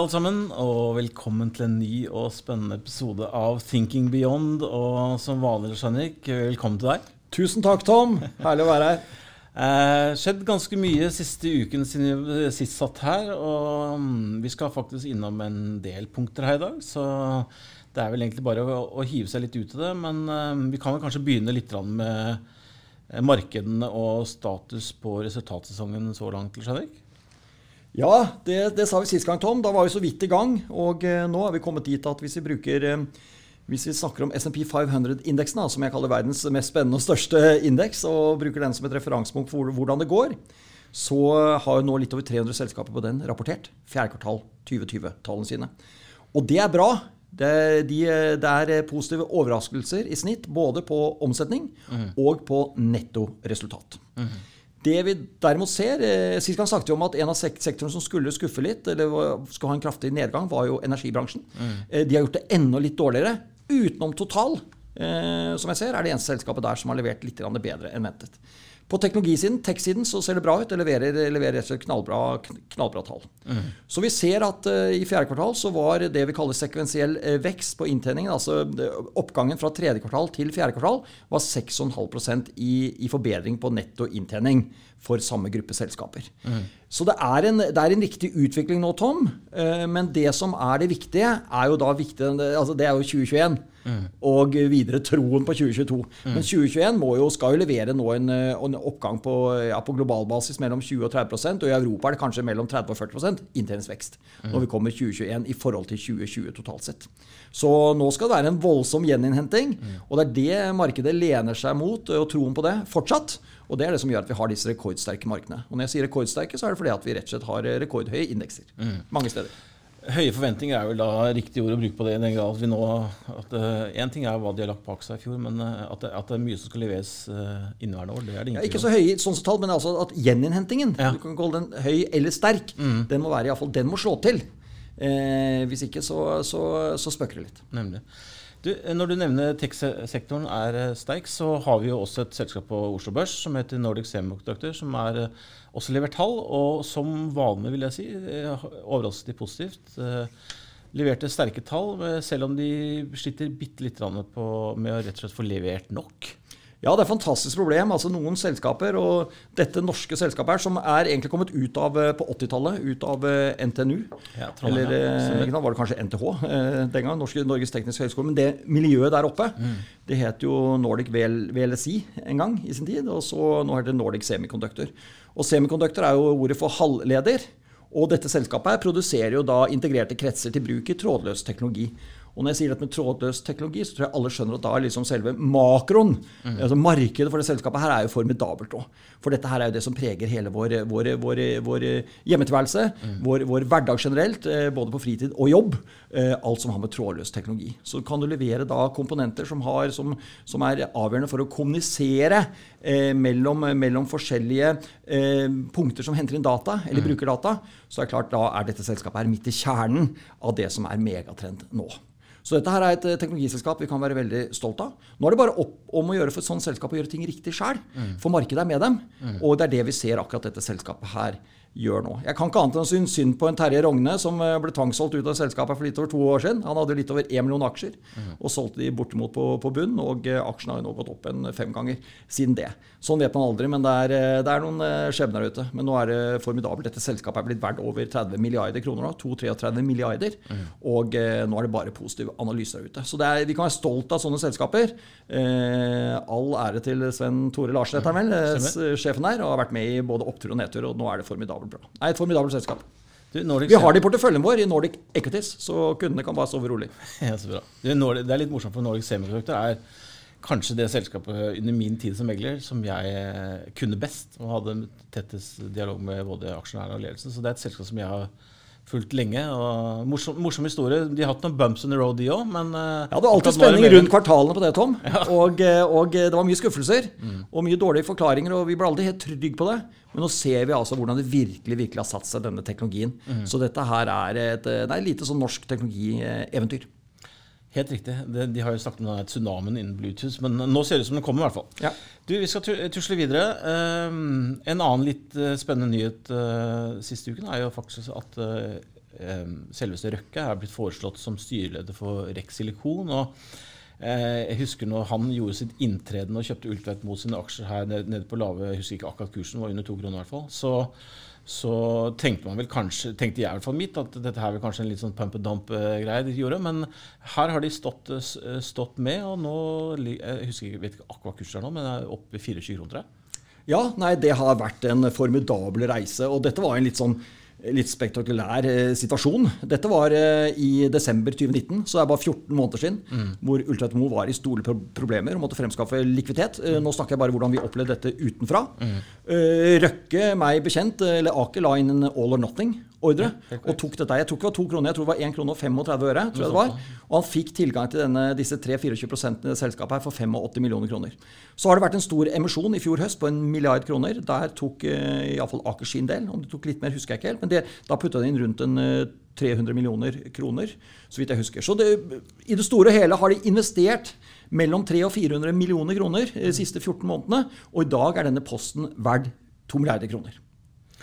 alle sammen, og velkommen til en ny og spennende episode av Thinking Beyond. Og som vanlig, Jeannik, velkommen til deg. Tusen takk, Tom. Herlig å være her. Eh, skjedd ganske mye siste uken siden vi sist satt her. Og mm, vi skal faktisk innom en del punkter her i dag, så det er vel egentlig bare å, å hive seg litt ut i det. Men eh, vi kan vel kanskje begynne litt med eh, markedene og status på resultatsesongen så langt, Jeannik? Ja, det, det, sa vi sist gang, Tom. Da var vi så vidt i gang. Og eh, nå er vi kommet dit at hvis vi bruker eh, hvis vi snakker om SMP 500-indeksen, som jeg kaller verdens mest spennende og største indeks, og bruker den som et referansepunkt for hvordan det går, så har jo nå litt over 300 selskaper på den rapportert fjerde kvartal 2020-tallene sine. Og det er bra. Det, de, det, er positive overraskelser i snitt, både på omsetning mm. og på nettoresultat. Mm. Det vi derimot ser, eh, Sist gang snakket vi om at en av sektorene som skulle skuffe litt, eller skulle ha en kraftig nedgang, var jo energibransjen. Mm. Eh, de har gjort det enda litt dårligere. Utenom Total, eh, som jeg ser, er det eneste selskapet der som har levert litt bedre enn ventet. På teknologisiden, tech-siden, så ser det bra ut. Det leverer, leverer knallbra, knallbra tall. Mm. Så vi ser at uh, i fjerde kvartal så var det vi kaller sekvensiell uh, vekst på inntjeningen, altså uh, oppgangen fra tredje kvartal til fjerde kvartal, var 6,5 i, i forbedring på netto inntjening for samme gruppe selskaper. Mm. Så det er, en, det er, en, riktig utvikling nå, Tom. men det som er det viktige, er jo da viktig, altså det er jo 2021. Mm. Og videre troen på 2022. Mm. Men 2021 må jo, skal jo levere nå en, en oppgang på, ja, på global basis mellom 20 og 30% og i Europa er det kanskje mellom 30 og 40 inntjeningsvekst mm. når vi kommer 2021 i forhold til 2020 totalt sett. Så nå skal det være en voldsom gjeninnhenting, mm. og det er det markedet lener seg mot, og troen på det fortsatt. Og det er det som gjør at vi har disse rekordsterke markedene. Og når jeg sier rekordsterke, så er det fordi at vi rett og slett har rekordhøye indekser mm. mange steder. Høye forventninger er vel da riktig ord å bruke på det. den grad vi nå, at Én uh, ting er hva de har lagt bak seg i fjor, men uh, at, det, at, det, er mye som skal leveres uh, inneværende år, det er det ingen ja, Ikke så høye sånn tall, men altså at gjeninnhentingen, ja. du kan kalle den høy eller sterk, mm. den må være i fall, den må slå til. Eh, hvis ikke så, så, så spøker det litt. Nemlig. Du, når du nevner tech-sektoren er eh, sterk, så har vi jo også et selskap på Oslo Børs som heter Nordic Semiconductor, som er uh, også levert tall, og som vanlig, vil jeg si, overrasket de positivt. Eh, leverte sterke tall, selv om de sliter bitte litt med å rett og slett få levert nok. Ja, det er et fantastisk problem. Altså Noen selskaper, og dette norske selskapet her, som er egentlig kommet ut av eh, på 80-tallet, ut av eh, NTNU. Ja, Eller ja. Eh, var det kanskje NTH den gang, Norske, Norges tekniske høgskole. Men det miljøet der oppe, mm. det het jo Nordic VLSI en gang i sin tid. Og så nå heter det Nordic Semiconductor. Og semiconductor er jo ordet for halvleder. Og dette selskapet her produserer jo da integrerte kretser til bruk i trådløs teknologi. Og når jeg sier dette med trådløs teknologi, så tror jeg alle skjønner at da er liksom selve makroen, mm. altså markedet for det selskapet her, er jo formidabelt òg. For dette her er jo det som preger hele vår, vår, vår, vår hjemmetilværelse, mm. vår, vår, hverdag generelt, eh, både på fritid og jobb. Eh, alt som har med trådløs teknologi. Så kan du levere da komponenter som, har, som, som er avgjørende for å kommunisere eh, mellom, mellom, forskjellige eh, punkter som henter inn data, eller mm. bruker data, så er det klart da er dette selskapet her midt i kjernen av det som er megatrend nå. Så dette her er et eh, teknologiselskap vi kan være veldig stolt av. Nå er det bare opp, om å gjøre for et sånt selskap å gjøre ting riktig sjøl. Mm. For markedet er med dem. Mm. Og det er det vi ser akkurat dette selskapet her gjør nå. Jeg kan ikke annet enn å synes synd på en Terje Rogne som eh, ble tvangssolgt ut av selskapet for litt over to år siden. Han hadde litt over 1 million aksjer mm. og solgte de bortimot på, på bunn. Og eh, aksjene har jo nå gått opp en fem ganger siden det. Sånn vet man aldri, men det er, eh, det er noen skjebner ute. Men nå er det formidabelt. Dette selskapet er blitt verdt over 30 milliarder kroner nå. 32-33 milliarder. Mm. Og eh, nå er det bare positive analyser ute. Så er, vi kan være stolt av sånne selskaper. Eh, all ære til Sven Tore Larsen, heter han vel, sjefen der, og har vært med i både opptur og nedtur. Og nå er det formidabelt formidabelt bra. Nei, et formidabelt selskap. Du, vi har det i porteføljen vår i Nordic Equities, så kundene kan bare sove rolig. Ja, så bra. Det er litt morsomt, for Nordic Semiconductor er kanskje det selskapet under min tid som megler som jeg eh, kunne best og hadde tettest dialog med både aksjonærene og ledelsen. Så det er et selskap som jeg har fulgt lenge. og morsom, morsom, historie. De har hatt noen bumps in the road, de òg, men uh, Ja, det var alltid spenning rundt kvartalene på det, Tom. Ja. Og, eh, og, det var mye skuffelser mm. og mye dårlige forklaringer, og vi ble aldri helt trygge på det. Men nå ser vi altså hvordan det virkelig virkelig har satt seg, denne teknologien. Mm. Så dette her er et, det er lite sånn norsk teknologieventyr. Helt riktig. De, har jo snakket om tsunamien innen Bluetooth, men nå ser det ut som den kommer. i hvert fall. Ja. Du, Vi skal tusle videre. Um, en annen litt uh, spennende nyhet uh, siste uken er jo faktisk at uh, selveste Røkke er blitt foreslått som styreleder for Rex Silikon. og jeg husker når han gjorde sitt inntreden og kjøpte Ultveit mot sine aksjer her nede på lave Jeg husker ikke akkurat kursen, var under to kroner i hvert fall. Så, så, tenkte man vel kanskje, tenkte jeg i hvert fall mitt, at dette her var kanskje en litt sånn pump and dump-greie de gjorde. Men her har de stått, stått, med, og nå Jeg husker jeg vet ikke akkurat kursen er nå, men det er oppe i 24 kroner, tror jeg. Ja, nei, det har vært en formidabel reise. Og dette var en litt sånn litt spektakulær eh, situasjon. Dette var eh, i desember 2019, så det er bare 14 måneder siden, mm. hvor Ultratmo var i store problemer og måtte fremskaffe likviditet. Eh, nå snakker jeg bare hvordan vi opplevde dette utenfra. Mm. Røkke, meg bekjent, eller Aker, la inn en all or nothing ordre. og tok dette. Jeg tror ikke det var to kroner, jeg tror det var 1 krone og 35 øre. tror jeg det var. Og han fikk tilgang til denne, disse 3-24% i selskapet her for 85 millioner kroner. Så har det vært en stor emisjon i fjor høst på en milliard kroner. Der tok uh, iallfall Aker sin del. Om de tok litt mer, husker jeg ikke helt. Men det, da putta de inn rundt en uh, 300 millioner kroner, så vidt jeg husker. Så det, i det store og hele har de investert mellom 300 og 400 millioner kroner de siste 14 månedene. Og i dag er denne posten verdt 2 milliarder kroner.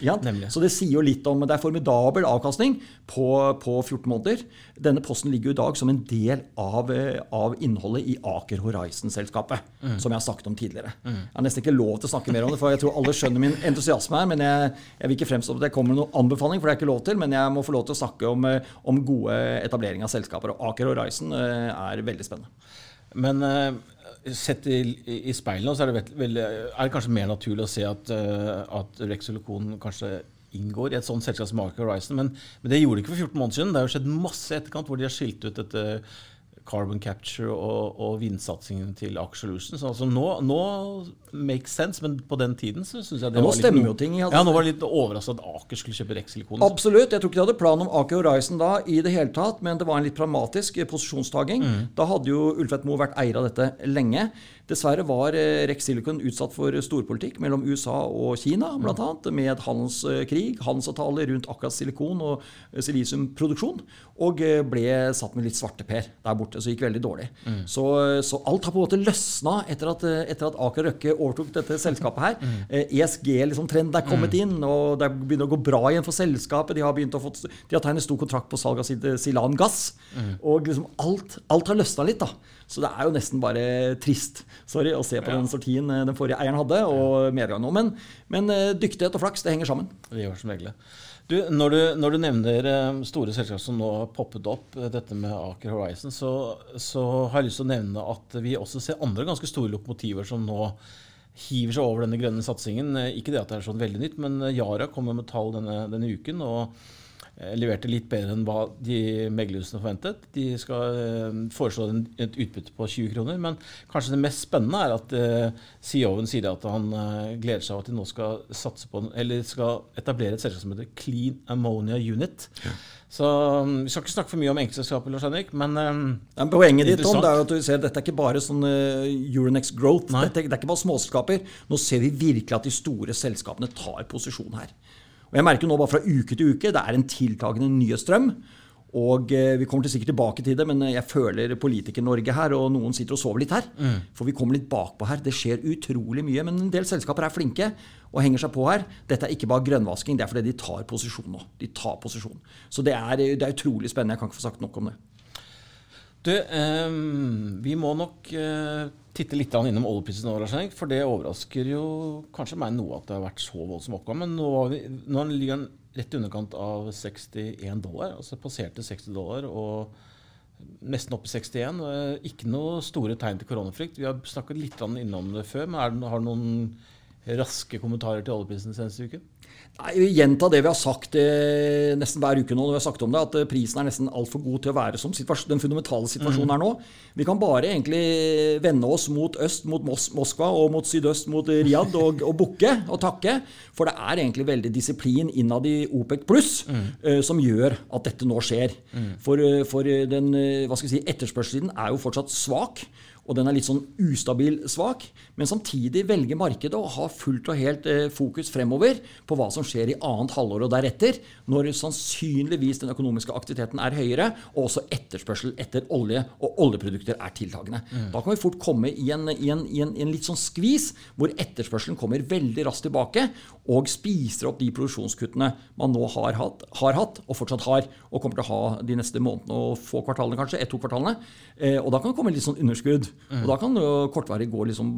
Ja, så det sier jo litt om Det er formidabel avkastning på, på 14 måneder. Denne posten ligger jo i dag som en del av, eh, av innholdet i Aker Horizon-selskapet. Mm. Som jeg har snakket om tidligere. Mm. Jeg har nesten ikke lov til å snakke mer om det, for jeg tror alle skjønner min entusiasme her. Men jeg, jeg vil ikke fremstå at jeg kommer med noen anbefaling, for det er ikke lov til. Men jeg må få lov til å snakke om, eh, om gode etablering av selskaper. Og Aker Horizon eh, er veldig spennende. Men Sett i, i speilene så er det, vel, er det, kanskje mer naturlig å se at, uh, at Rex Silikon kanskje inngår i et sånt selskap som Aker Horizon. Men, men, det gjorde de ikke for 14 måneder siden. Det har jo skjedd masse etterkant hvor de har skilt ut dette carbon capture og, og vindsatsingen til Aker Solutions. Altså nå, nå makes sense, men på den tiden så syns jeg det ja, var litt, jo ting, ja, nå var det litt overraska at Aker skulle kjøpe Rex. Absolutt. Jeg tror ikke de hadde plan om Aker Horizon da i det hele tatt, men det var en litt pragmatisk posisjonstaking. Mm. Da hadde jo Ulfeth Moe vært eier av dette lenge. Dessverre var eh, Rex Silicon utsatt for storpolitikk mellom USA og Kina, bl.a. Med handelskrig, handelsavtaler rundt akkurat silikon og eh, silisiumproduksjon. Og eh, ble satt med litt svarteper der borte, så det gikk veldig dårlig. Mm. Så, så, alt har på en måte løsna etter at, etter at Aker Røkke overtok dette selskapet her. Mm. ESG-trenden liksom, er kommet mm. inn, og det begynner å gå bra igjen for selskapet. De har, begynt å få, de har tegnet stor kontrakt på salg av Silan gass. Mm. Og liksom alt, alt har løsna litt. da. Så det er jo nesten bare trist sorry, å se på ja. den sortien eh, den forrige eieren hadde, og medgang nå. Men, men, eh, dyktighet og flaks, det henger sammen. Det gjør som regel. Du, når, du, når du nevner eh, store selskaper som nå har poppet opp, dette med Aker Horizon, så, så, har jeg lyst til å nevne at vi også ser andre ganske store lokomotiver som nå hiver seg over denne grønne satsingen. Ikke det at det er sånn veldig nytt, men Yara kommer med tall denne, denne uken. og leverte litt bedre enn hva de meglerhusene forventet. De skal eh, foreslå et utbytte på 20 kroner. Men kanskje det mest spennende er at eh, CEO-en sier at han gleder seg av at de nå skal satse på, eller skal etablere et selskap som heter Clean Ammonia Unit. Ja. Så um, Vi skal ikke snakke for mye om enkeltselskaper, Lars Henrik, men ja, Poenget ditt Tom, det er at du ser, dette er ikke bare sånn Euronext Growth. Dette, det er ikke bare småselskaper. Nå ser vi virkelig at de store selskapene tar posisjon her. Og jeg merker nå bare fra uke til uke det er en tiltakende nye strøm. Og eh, Vi kommer til sikkert tilbake til det, men jeg føler Politiker-Norge her, og noen sitter og sover litt her. Mm. For vi kommer litt bakpå her. Det skjer utrolig mye. Men en del selskaper er flinke og henger seg på her. Dette er ikke bare grønnvasking, det er fordi de tar posisjon nå. De tar posisjon. Så det er, det er utrolig spennende. Jeg kan ikke få sagt nok om det. Du, eh, vi må nok eh, titte litt innom oljeprisen nå, for det overrasker jo kanskje meg noe at det har vært så voldsom oppgang. Men nå, ligger den rett i underkant av 61 dollar. altså Passerte 60 dollar og nesten opp i 61. Ikke noe store tegn til koronafrykt. Vi har snakket litt innom det før, men det, har du noen raske kommentarer til oljeprisen seneste uken? Nei, vi Gjenta det vi har sagt eh, nesten hver uke nå. når vi har sagt om det, At eh, prisen er nesten altfor god til å være som den fundamentale situasjonen er nå. Vi kan bare egentlig vende oss mot øst, mot Mos Moskva, og mot sydøst, mot Riyadh, og, og bukke og takke. For det er egentlig veldig disiplin innad i OPEC pluss mm. uh, som gjør at dette nå skjer. Mm. For, for den hva skal vi si, etterspørselssiden er jo fortsatt svak. Og den er litt sånn ustabil svak. Men samtidig velger markedet å ha fullt og helt eh, fokus fremover på hva som skjer i annet halvår og deretter, når sannsynligvis den økonomiske aktiviteten er høyere, og også etterspørsel etter olje og oljeprodukter er tiltagende. Mm. Da kan vi fort komme i en, i, en, i, en, i en, litt sånn skvis hvor etterspørselen kommer veldig raskt tilbake og spiser opp de produksjonskuttene man nå har hatt, har hatt og fortsatt har, og kommer til å ha de neste månedene og få kvartalene, kanskje. Ett-to kvartalene. Eh, og da kan det komme litt sånn underskudd. Mm. Og da kan kortvarig gå liksom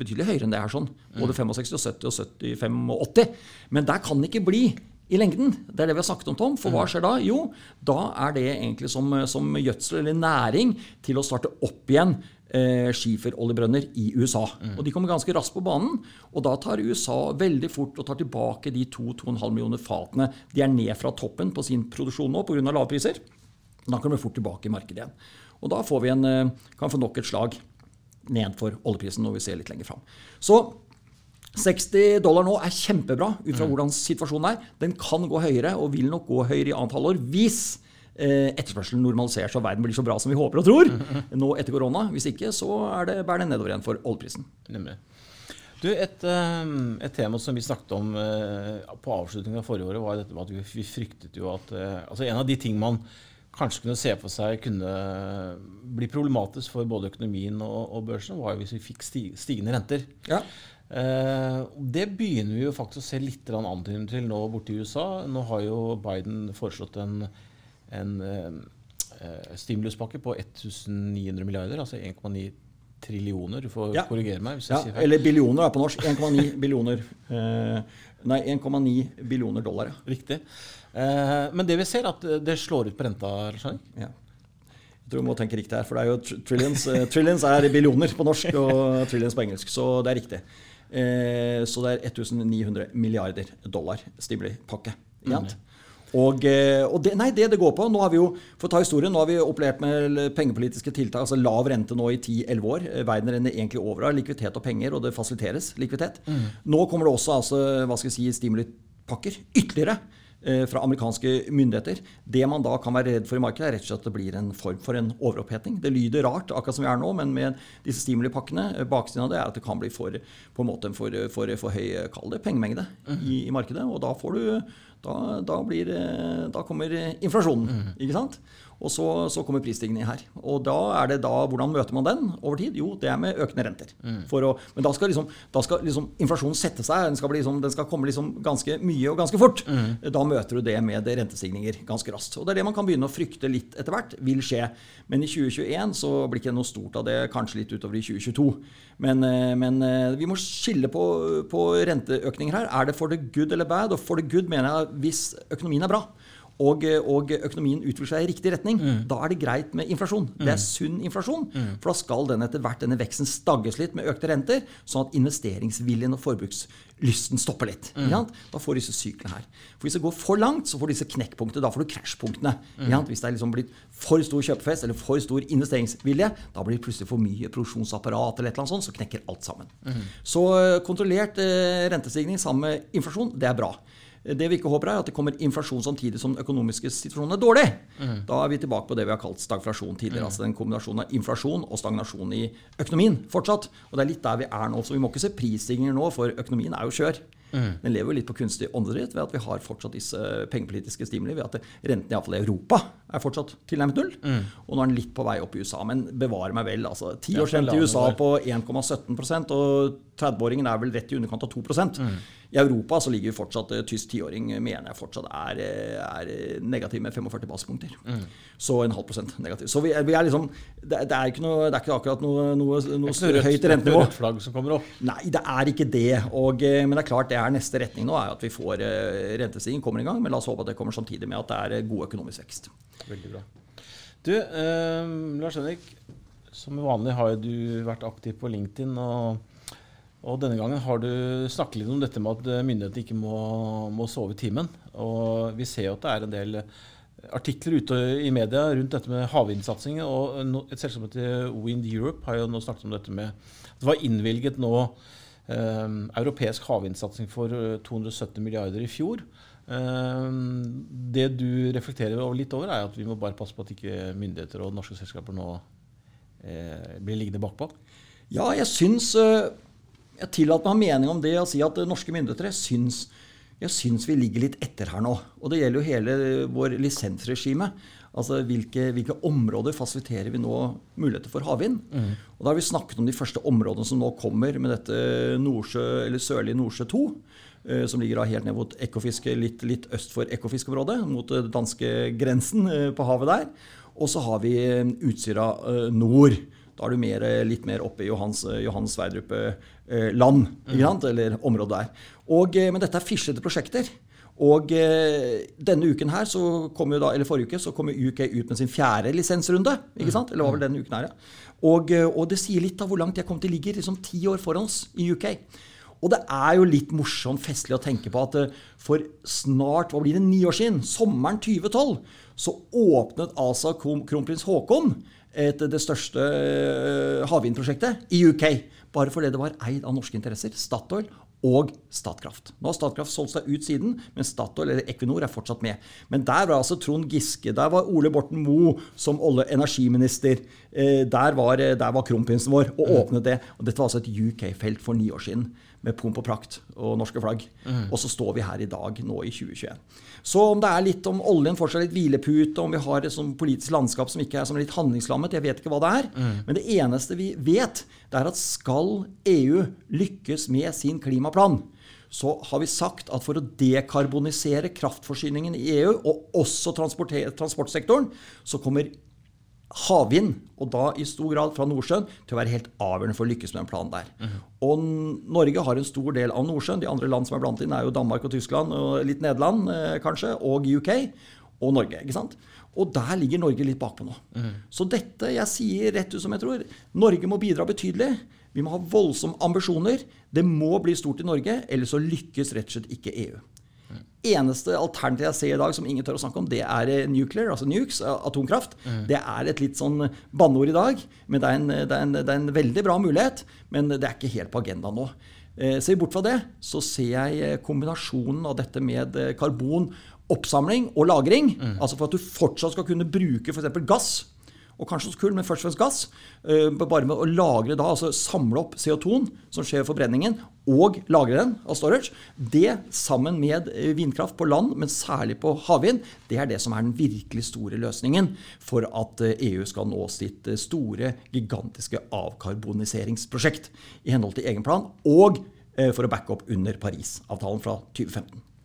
betydelig høyere enn det her. sånn. Både 65 og 70 og 75 og 80. Men der kan det ikke bli i lengden. Det er det vi har snakket om, Tom. For hva skjer da? Jo, da er det egentlig som, som gjødsel eller næring til å starte opp igjen eh, skiferoljebrønner i USA. Mm. Og De kommer ganske raskt på banen. og Da tar USA veldig fort og tar tilbake de 2-2,5 millioner fatene de er ned fra toppen på sin produksjon nå pga. lave priser. Da kommer de fort tilbake i markedet igjen. Og da får vi en, eh, kan få nok et slag ned for oljeprisen når vi ser litt lenger fram. Så 60 dollar nå er kjempebra ut fra mm. hvordan situasjonen er. Den kan gå høyere og vil nok gå høyere i annet halvår hvis eh, etterspørselen normaliserer og verden blir så bra som vi håper og tror nå etter korona. Hvis ikke, så er det, bærer det nedover igjen for oljeprisen. Nemlig. Du, et, eh, et, tema som vi snakket om på avslutningen av forrige året, var dette at vi fryktet jo at altså En av de ting man kanskje kunne se for seg kunne bli problematisk for både økonomien og, og børsen, var jo hvis vi fikk stigende renter. Ja. Eh, det begynner vi jo faktisk å se litt antydning til nå borte i USA. Nå har jo Biden foreslått en, en eh, stimuluspakke på 1900 milliarder, altså 1,9 trillioner. Du får ja. korrigere meg. hvis jeg ja, eller billioner er på norsk. 1,9 billioner. Eh, nei, 1,9 billioner dollar. Ja. Riktig. Eh, men det vi ser, at det slår ut på renta? Ja. Jeg tror vi må tenke riktig her, for det er jo trillions. Eh, trillions er billioner på norsk og trillions på engelsk, så det er riktig. Eh, så det er 1900 milliarder dollar stimuli-pakke. Mm. Og, og det, nei, det det går på Nå har vi jo for å ta historien, nå har vi operert med pengepolitiske tiltak, altså lav rente nå i 10-11 år. Verden renner egentlig over av likviditet og penger, og det fasiliteres likviditet. Mm. Nå kommer det også altså, hva skal jeg si, stimulipakker ytterligere. Eh, fra amerikanske myndigheter. Det man da kan være redd for i markedet, er rett og slett at det blir en form for en overoppheting. Det lyder rart, akkurat som vi er nå, men med disse stimulipakkene, eh, baksiden av det er at det kan bli for, på en måte for, for, for høy kall det, pengemengde i, i, markedet. Og da får du da, da, blir, da kommer inflasjonen. ikke sant? Og så, så kommer prisstigningen her. Og da er det da, hvordan møter man den over tid? Jo, det er med økende renter. Mm. Å, men da skal, liksom, da skal liksom inflasjonen sette seg. Den skal, liksom, den skal komme liksom ganske mye og ganske fort. Mm. Da møter du det med rentestigninger ganske raskt. Og det er det man kan begynne å frykte litt etter hvert vil skje. Men i 2021 så blir ikke noe stort av det, kanskje litt utover i 2022. Men, eh, men eh, vi må skille på, på renteøkninger her. Er det for the good eller bad? Og for the good mener jeg hvis økonomien er bra og, og, økonomien utvikler seg i riktig retning, mm. da er det greit med inflasjon. Mm. Det er sunn inflasjon. Mm. For da skal den etter hvert denne veksten stagges litt med økte renter, sånn at investeringsviljen og forbrukslysten stopper litt. Mm. Da får disse syklene her. For Hvis det går for langt, så får disse knekkpunktene. Da får du krasjpunktene. Mm. Hvis det er liksom blitt for stor kjøpefest eller for stor investeringsvilje, da blir det plutselig for mye produksjonsapparat, eller et eller annet sånt, så knekker alt sammen. Mm. Så eh, kontrollert eh, rentestigning sammen med inflasjon, det er bra. Det vi ikke håper, er at det kommer inflasjon samtidig som den økonomiske situasjonen er dårlig. Mm. Da er vi tilbake på det vi har kalt stagflasjon tidligere. Mm. altså den kombinasjonen av inflasjon og stagnasjon i økonomien fortsatt. Og det er litt der vi er nå. Så vi må ikke se prisstigninger nå, for økonomien er jo skjør. Mm. Den lever jo litt på kunstig åndedrett ved at vi har fortsatt disse pengepolitiske stimuli. Ved at rentene iallfall i Europa er fortsatt tilnærmet null. Mm. Og nå er den litt på vei opp i USA. Men bevare meg vel. altså Tiårsrente års i USA på 1,17 og 30-åringen er vel rett i underkant av 2 mm. I Europa så ligger fortsatt eh, tysk tiåring mener jeg fortsatt er, eh, er negativ med 45 basepunkter. Mm. Så en halv prosent negativ. Så vi er, vi er liksom det, det, er noe, det er ikke akkurat noe, noe, noe det er høyt rentenivå. Er flagg som kommer opp. Nei, det er ikke det. Og, eh, men det er klart det er neste retning nå er at vi får rentestigning kommer i gang. Men la oss håpe at det kommer samtidig med at det er god økonomisk vekst. Veldig bra. Du, eh, Lars Henrik. Som vanlig har du vært aktiv på LinkedIn. og og denne gangen har du snakket litt om dette med at myndighetene ikke må, må sove timen. Og vi ser jo at det er en del artikler ute i media rundt dette med havvindsatsing. Og et selskap som heter Wind Europe har jo nå snakket om dette med at det var innvilget nå eh, europeisk havvindsatsing for 270 milliarder i fjor. Eh, det du reflekterer litt over, er at vi må bare passe på at ikke myndigheter og norske selskaper nå eh, blir liggende bakpå? Ja, jeg syns eh, Jeg tillater meg mening om det å si at norske myndigheter jeg syns, jeg syns vi ligger litt etter her nå. Og det gjelder jo hele vår lisensregime. Altså hvilke, hvilke, områder fasiliterer vi nå muligheter for havvind? Mm. Og Da har vi snakket om de første områdene som nå kommer med dette Nordsjø, eller sørlige Nordsjø 2. Eh, som ligger da helt ned mot Ekofiske, litt, litt øst for Ekofiskeområdet, Mot danske grensen på havet der. Og så har vi Utsira nord. Da er du mer, litt mer oppe i Johans, Johan Sverdrup-land, mm. eller området der. Og, eh, men dette er fislete prosjekter. Og eh, denne uken her, så kom jo da, eller forrige uke så kom UK ut med sin fjerde lisensrunde. ikke sant? Eller var vel denne uken her, ja. Og, eh, og det sier litt av hvor langt de er kommet. De ligger liksom ti år foran oss i UK. Og det er jo litt morsomt festlig å tenke på at for snart hva blir det, ni år siden, sommeren 2012, så åpnet altså kronprins Haakon et, det største havvindprosjektet i UK. Bare fordi det var eid av norske interesser. Statoil og Statkraft. Nå har Statkraft solgt seg ut siden, men Statoil eller Equinor er fortsatt med. Men der var altså Trond Giske, der var Ole Borten Moe som olje- energiminister. Eh, der var, der var kronprinsen vår og mm. åpnet det. Og dette var altså et UK-felt for ni år siden med pomp og prakt og norske flagg. Mm. Og så står vi her i dag, nå i 2021. Så om det er litt om oljen fortsatt litt hvilepute, om vi har et sånn politisk landskap som ikke er som litt handlingslammet, jeg vet ikke hva det er. Mm. Men det eneste vi vet, det er at skal EU lykkes med sin klimaplan, så har vi sagt at for å dekarbonisere kraftforsyningen i EU, og også transportsektoren, så kommer havvind, og da i stor grad fra Nordsjøen, til å være helt avgjørende for å lykkes med den planen der. Mm. Og Norge har en stor del av Nordsjøen. De andre land som er blant inn, er jo Danmark og Tyskland, og litt Nederland eh, kanskje, og UK. Og Norge. ikke sant? Og der ligger Norge litt bakpå nå. Mm. Så dette, jeg sier rett ut som jeg tror, Norge må bidra betydelig. Vi må ha voldsomme ambisjoner. Det må bli stort i Norge, ellers så lykkes rett og slett ikke EU eneste alternativet jeg ser i dag som ingen tør å snakke om, det er eh, nuclear, altså nukes, atomkraft. Mm. Det er et litt sånn banneord i dag. men det er, en, det, er en, det er, en, veldig bra mulighet. Men det er ikke helt på agendaen nå. Eh, ser bort fra det, så ser jeg eh, kombinasjonen av dette med karbonoppsamling og lagring. Mm. Altså for at du fortsatt skal kunne bruke f.eks. gass og kanskje også kull, men først og fremst gass. Eh, bare med å lagre da, altså samle opp CO2-en som skjer ved forbrenningen, og lagre den av storage, det sammen med eh, vindkraft på land, men særlig på havvind, det er det som er den virkelig store løsningen for at EU eh, e skal nå sitt store, gigantiske avkarboniseringsprosjekt i henhold til egen plan, og for å backe opp under Parisavtalen fra 2015.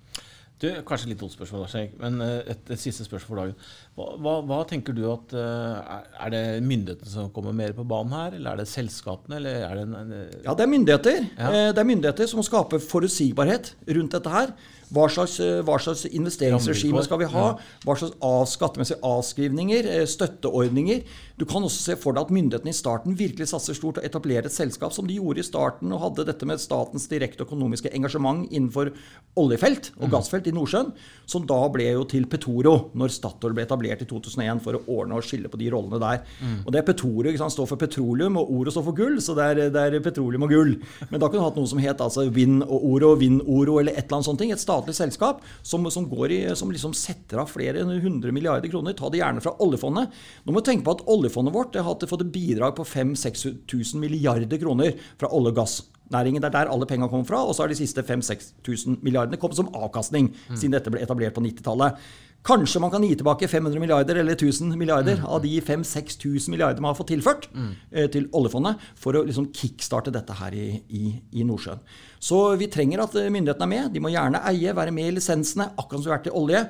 Du, kanskje litt dumt spørsmål, men et, et, siste spørsmål for dagen. Hva, hva, hva tenker du at uh, Er det myndighetene som kommer mer på banen her, eller er det selskapene? Eller er det en, en, ja, det er myndigheter. Ja. Eh, det er myndigheter som må skape forutsigbarhet rundt dette her. Hva slags, eh, hva slags, investeringsregime skal vi ha? Hva slags av, skattemessige avskrivninger? Eh, støtteordninger? Du kan også se for deg at myndighetene i starten virkelig satser stort og etablerer et selskap som de gjorde i starten, og hadde dette med statens direkte økonomiske engasjement innenfor oljefelt og mm. gassfelt i Nordsjøen, som da ble jo til Petoro når Statoil ble etablert i 2001 for å ordne og skille på de rollene der. Mm. Og det er Petoro ikke sant, står for petroleum, og ordet står for gull, så det er, det er petroleum og gull. Men da kunne du hatt noe som het altså Vind og Oro, Vind Oro eller et eller annet sånt. Et statlig selskap som, som, i, som liksom setter av flere hundre milliarder kroner. Ta det gjerne fra oljefondet. Nå må du tenke på at oljefondet vårt har fått et bidrag på 5000-6000 milliarder kroner fra olje- og gassnæringen. Det er der alle pengene kommer fra. Og så har de siste 5000-6000 milliardene kommet som avkastning siden dette ble etablert på 90-tallet. Kanskje man kan gi tilbake 500 milliarder eller 1000 milliarder mm. av de 5000-6000 milliarder man har fått tilført mm. eh, til oljefondet for å liksom kickstarte dette her i, i, i, Nordsjøen. Så vi trenger at eh, myndighetene er med. De må gjerne eie, være med i lisensene, akkurat som vi har vært i olje.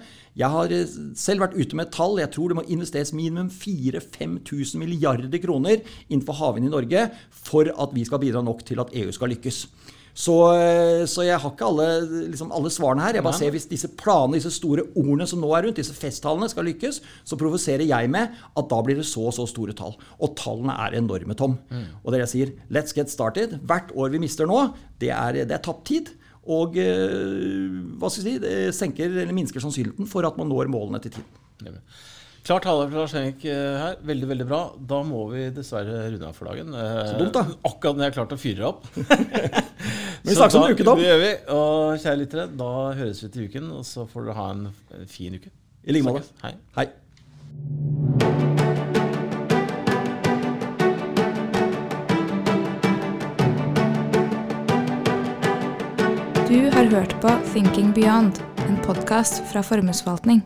Jeg har eh, selv vært ute med et tall. Jeg tror det må investeres minimum 4000-5000 milliarder kroner innenfor havvind i Norge for at vi skal bidra nok til at EU skal lykkes. Så, eh, så, jeg har ikke alle, liksom alle, svarene her. Jeg bare ser Hvis disse planene, disse store ordene som nå er rundt, disse festtalene, skal lykkes, så provoserer jeg med at da blir det så og så store tall. Og tallene er enorme, Tom. Mm. Og det jeg sier, let's get started. Hvert år vi mister nå, det er, det er tapt tid. Og eh, hva skal jeg si, det senker eller minsker sannsynligheten for at man når målene til tiden. Klart tale fra Henrik eh, her. Veldig veldig bra. Da må vi dessverre runde av for dagen. Eh, så dumt da Akkurat når jeg har klart å fyre opp. Vi snakkes om en uke, da. Det gjør vi. Og kjære lyttere, da høres vi til uken. Og så får dere ha en fin uke. I like måte. Hei. Hei. Du har hørt på Thinking Beyond, en podkast fra Formuesforvaltning.